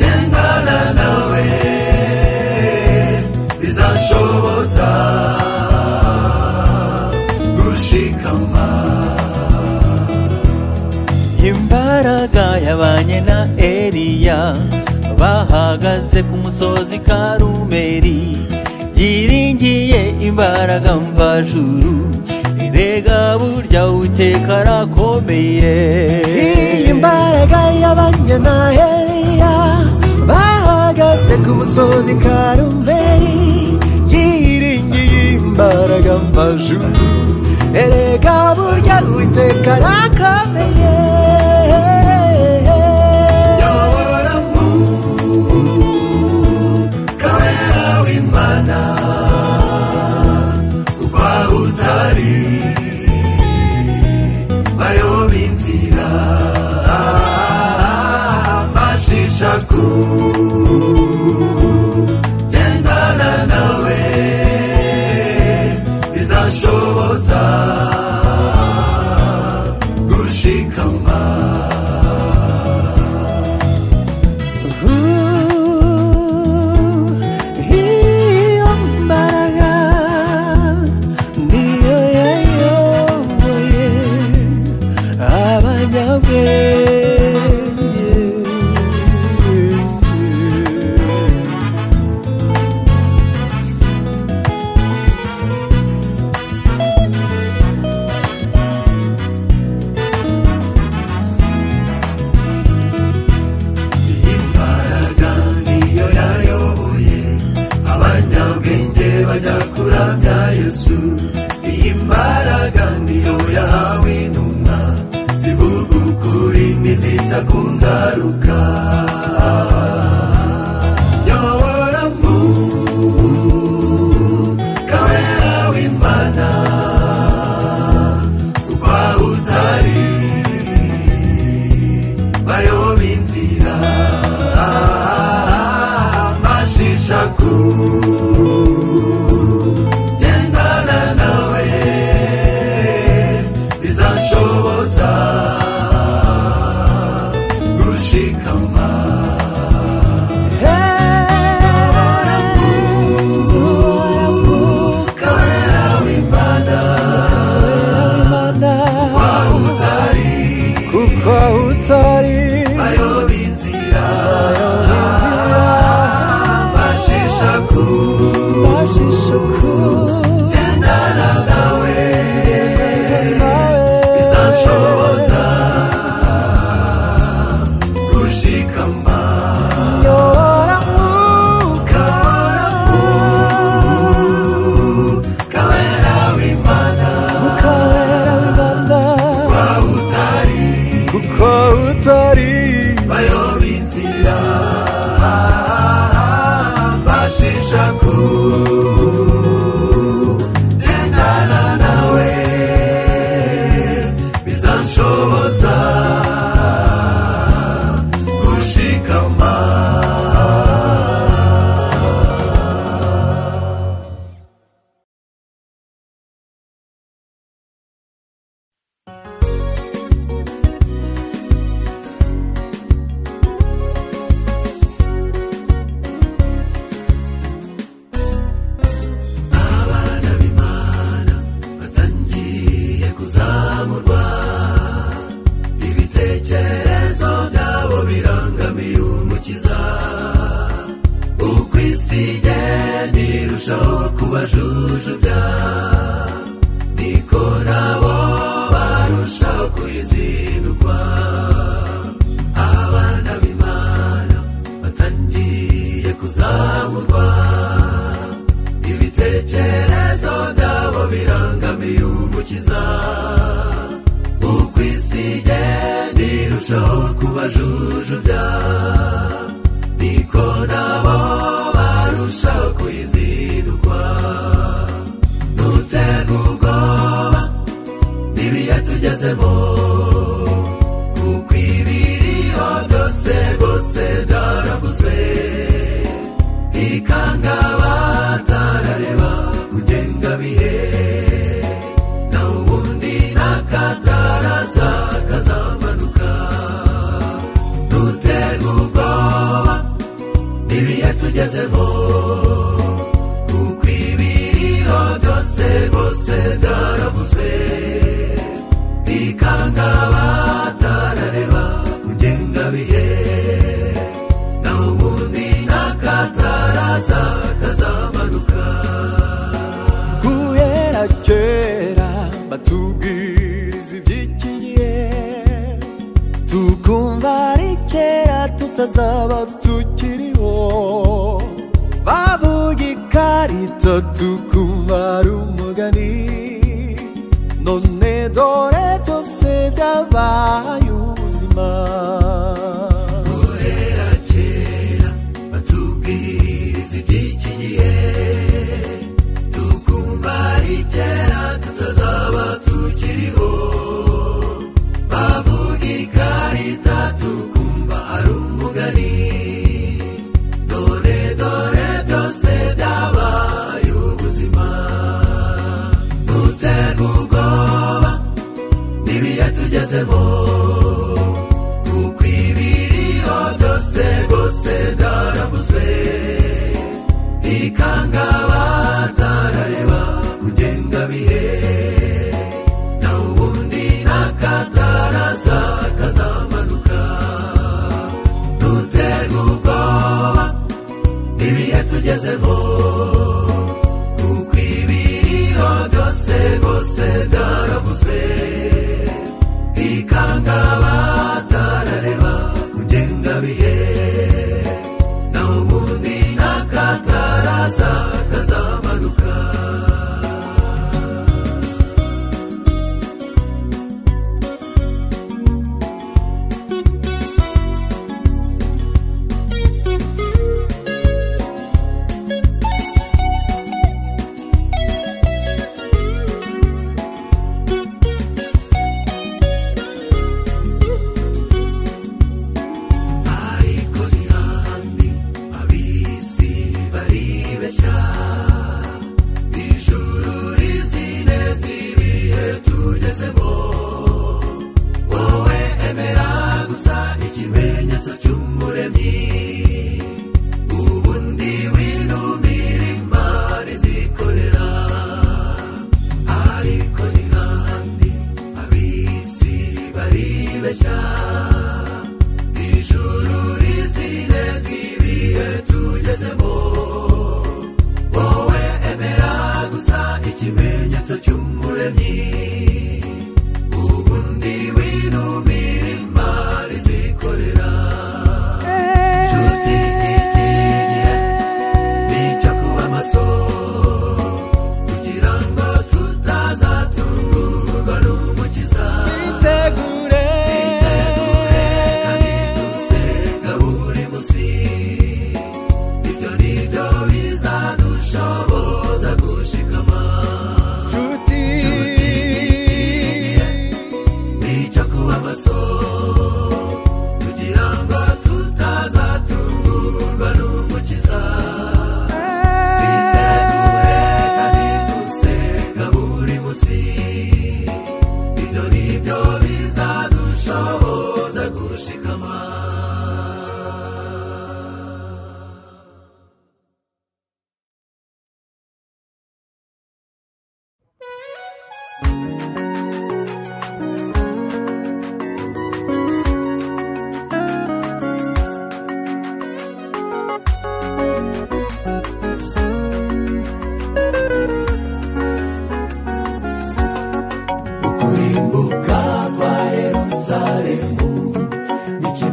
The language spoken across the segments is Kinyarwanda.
gendana nawe bizashoboza gushikama. Imbaraga yabanye na eriya bahagaze ku musozi karumeri yiringiye imbaraga mvajuru imbaraga burya uwiteka arakomeye. Iyi mbaraga y'abanyanaheriya bahagaze ku musozi karumeri yiringiye imbaraga mvajuru. Erega burya uwiteka arakomeye. so cold. abajujubya niko nabo barusha kuyizidukwa ntuterwe ubwoba n'ibiyatugezemo kuko ibiriho byose rwose byaravuzwe ikanga batarareba kugenga bihe. none dore byose byabaye ubuzima. Guhera kera batubwiriza iby'ikigihe tukumva ari kera. tugezemo wowe emera gusa ikimenyetso cy'umuremyi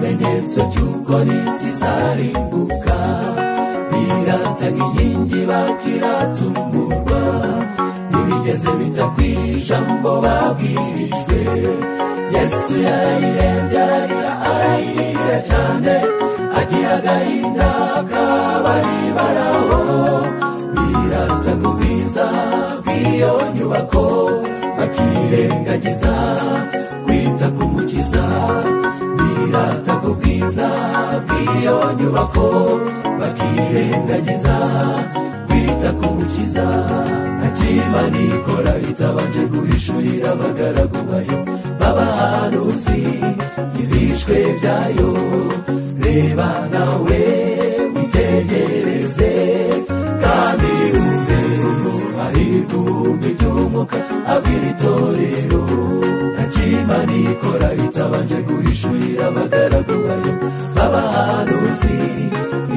ikimenyetso cy'uko n'isi zarimbuka. Birataga inkingi bakiratungurwa ntibigeze bita ku ijambo babwirijwe. Yesu yarayirembye ararira arayirira cyane. Agira agahinda kabari baraho. Birataga ubwiza bw'iyo nyubako. Bakirengagiza kwita ku mukiza. Birata ku bwiza bw'iyo nyubako bakirengagiza kwita ku mukiza ntakima nikora itabanje guhishurira abagaragu bayo b'abahanuzi ibishwe byayo. Reba nawe witegereze kandi wumve uko ari guhumbi by'umwuka abwira itorero nikora itabanje guhishurira abagaragu bayo b'abahanuzi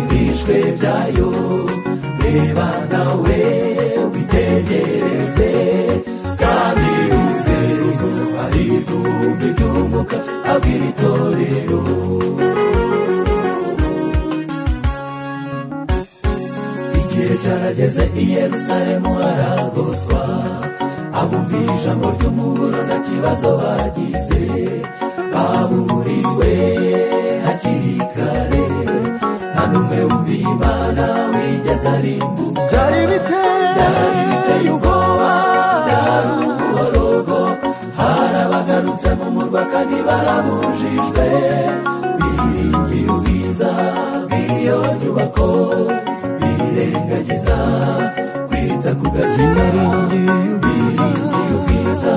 ibishwe byayo. Reba nawe witegereze. Kandi uko ari guhumbi by'umwuka abwira itorero. Igihe cyarageze i yerusalemu haragotwa. Abumva ijambo ry'umuburo nta kibazo bagize baburiwe hakiri kare nta n'umwe wumviye imana wigeze arimbuka byari biteye byari biteye ubwoba byari umuborogo hari abagarutse mu murwa kandi barabujijwe biringiye ubwiza bw'iyo nyubako birengagiza kwita ku gakiza biringiye ubwiza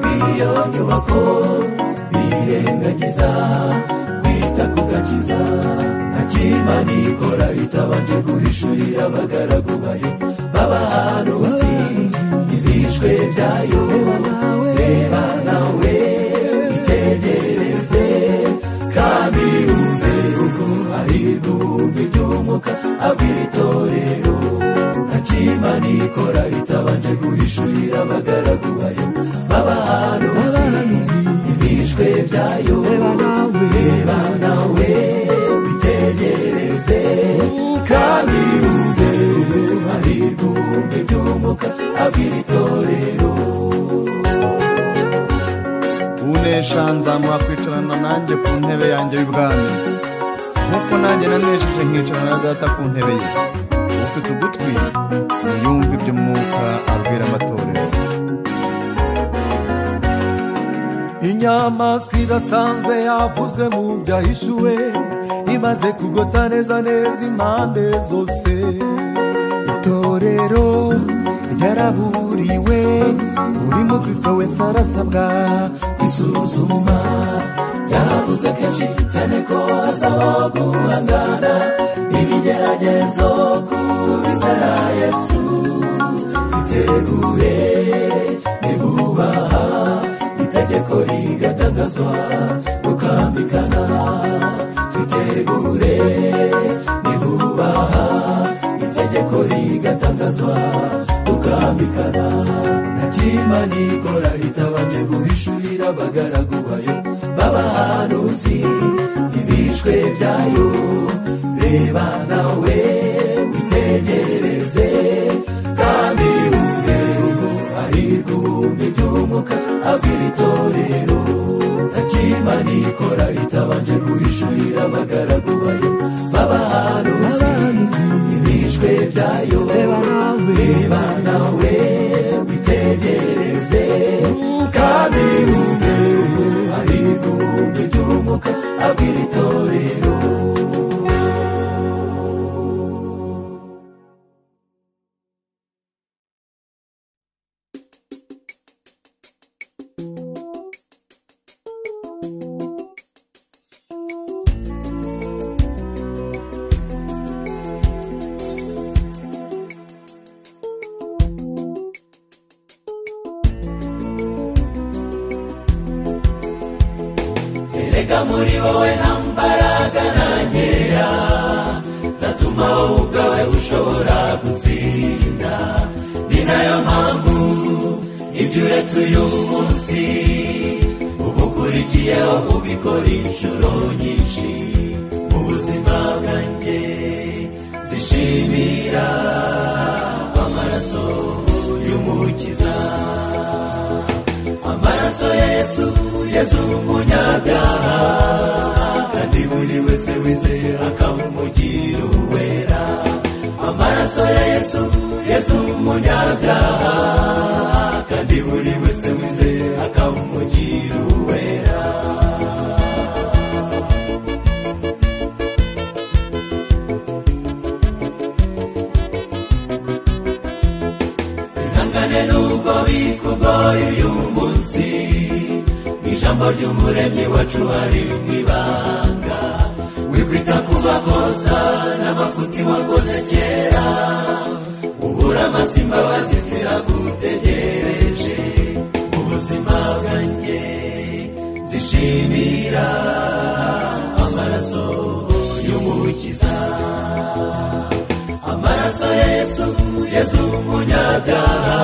bw'iyo nyubako birengagiza kwita ku gakiza ntakima nikora itabanje guhishurira abagaragu bayo b'abahanuzi ibishwe byayo reba nawe witegereze kandi wumve uko ari guhumbi by'umwuka abwira itorero ntakima nikora itabanje guhishurira abagaragu bayo b'abahanuzi ibishwe byayo reba nawe witegereze kandi wumve ari guhumbi by'umwuka abwira itorero unesha nzamuha kwicarana nanjye ku ntebe yanjye y'ubwami. Nk'uko nanjye nanesheje nkicarana na data ku ntebe ye. Ufite ugutwi inyamaswa idasanzwe yavuzwe mu byahishuwe imaze kugota neza neza impande zose. Itorero ryaraburiwe buri mukristo wese arasabwa kwisuzuma yavuze kenshi cyane ko hazabaho guhangana n'ibigeragezo ku bizera yesu twitegure nivubaha itegeko rigatangazwa rukambikana twitegure nivubaha itegeko rigatangazwa rukambikana ntakima nikora itabanje guhishurira abagaragu bayo b'abahanuzi ibishwe byayo. Reba nawe witegereze kandi wumve uko ari guhumbi by'umwuka abwira itorero. Ntakima nikora itabanje guhishurira abagaragu bayo. B'abahanuzi ibishwe byayo. Reba nawe. Witegereze. Kandi wumve uko ari guhumbi by'umwuka abwira muri wowe nta mbaraga na nkeya. Zatuma wowe ubwawe ushobora gutsinda ni na yo mpamvu ibyo uretse uyu munsi uba ukurikiyeho ubikora inshuro nyinshi. Mu buzima bwanjye zishimira amaraso y'umukiza. Amaraso ya yesu yezu umunyabyaha kandi buri wese wizeye akamugirira uwera. Amaraso ya yesu yesu umunyabyaha kandi buri wese wizeye akamugirira uwera. Ihangane n'ubwo bikugoye uyu munsi ijambo ry'umuremyi wacu hari mu ibanga. Wikwita ku makosa n'amafuti wakoze kera. Ubura imbabazi ziragutegereje ubuzima bwanjye zishimira amaraso y'umukiza. Amaraso ya yesu yesu umunyabyaha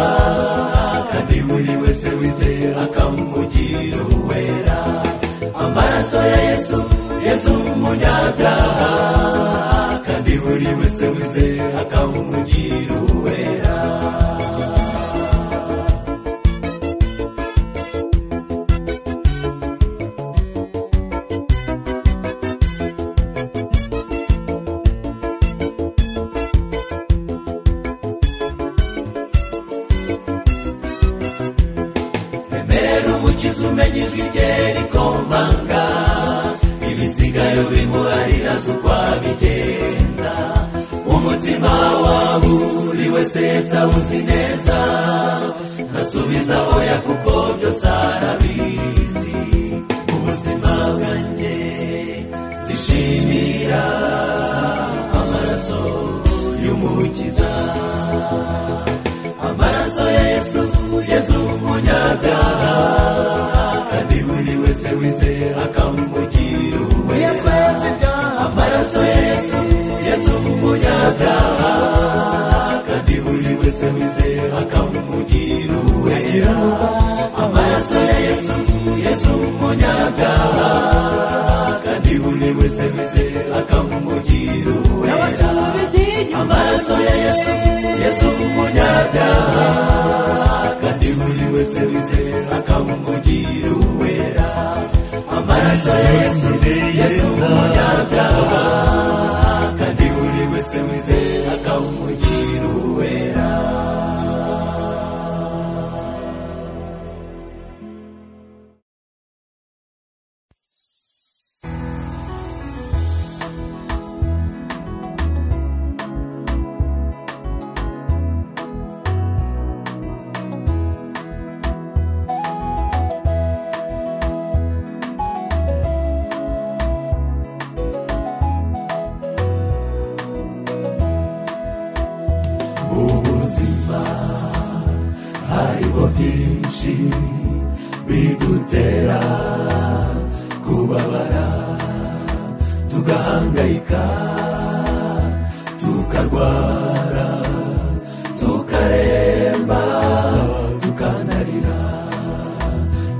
kandi buri wese wizeye akamugira uwera. Amaraso ya yesu yesu umunyabyaha kandi buri wese wizeye akamugira uwera. Wese wizeye akamugira uwera amaraso ya yesu yesu umunyabyaha kandi buri wese wizeye akamugira uwera amaraso ya yesu yesu umunyabyaha kandi buri wese wizeye akamugira uwera amaraso ya yesu yesu umunyabyaha kandi buri wese wizeye akamugira tukarwara tukaremba tukanarira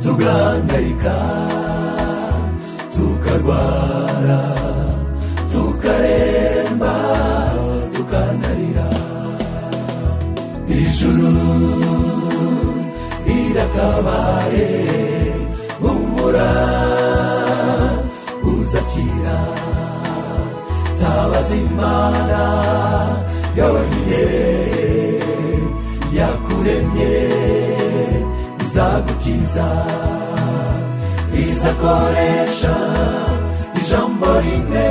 tugahangayika tukarwara tukaremba tukanarira ijuru riratabaye humura uzakira tabaza imana yonyine yakuremye izagukiza izakoresha ijambo rimwe.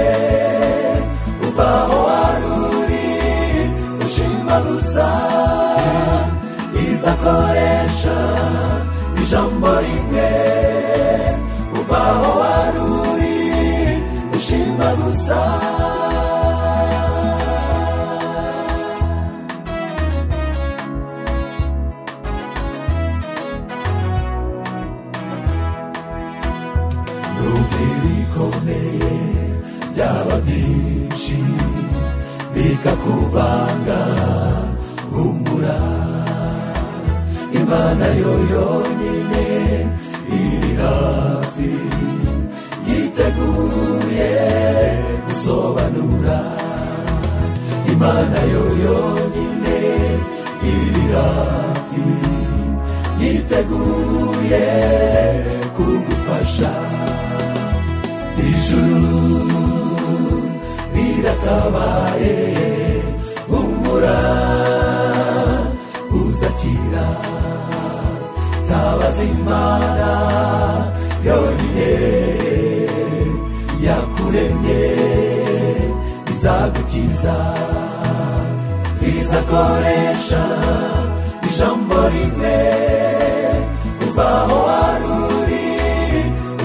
Gusobanura imana yo yonyine iri hafi yiteguye kugufasha. Ijuru riratabaye humura uzakira. Tabaza imana yonyine yakuremye. Izagukiza izakoresha ijambo rimwe kuva aho wari uri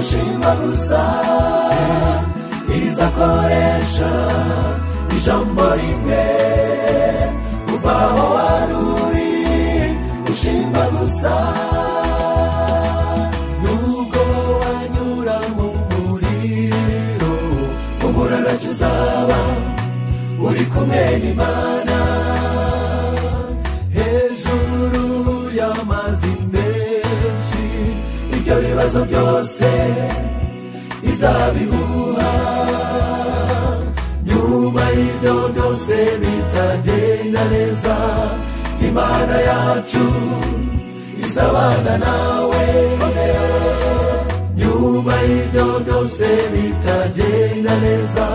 ushima gusa izakoresha ijambo rimwe. Kuva aho wari uri ushima gusa uri kumwe n'imana hejuru y'amazi menshi ibyo bibazo byose izabihuha. Nyuma y'ibyo byose bitagenda neza imana yacu izabana nawe. Nyuma y'ibyo byose bitagenda neza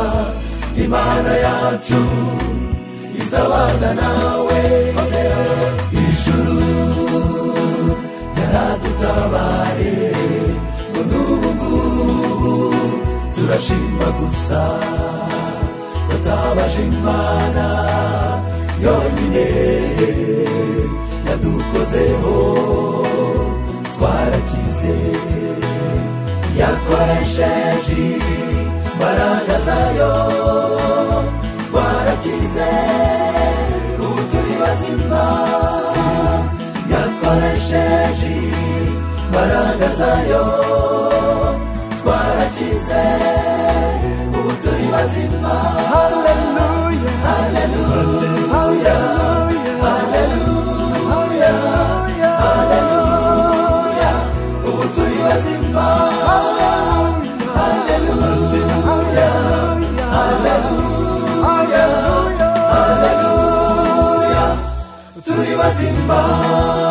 imana yacu izabana nawe. Ijuru yaradutabaye ngo n'ubu ngubu turashima gusa. Tutabaje imana yonyine yadukozeho twarakize yakoresheje. Imbaraga zayo twarakize ubu turi bazima yakoresheje imbaraga zayo twarakize ubu turi bazima haleluya haleluya bazima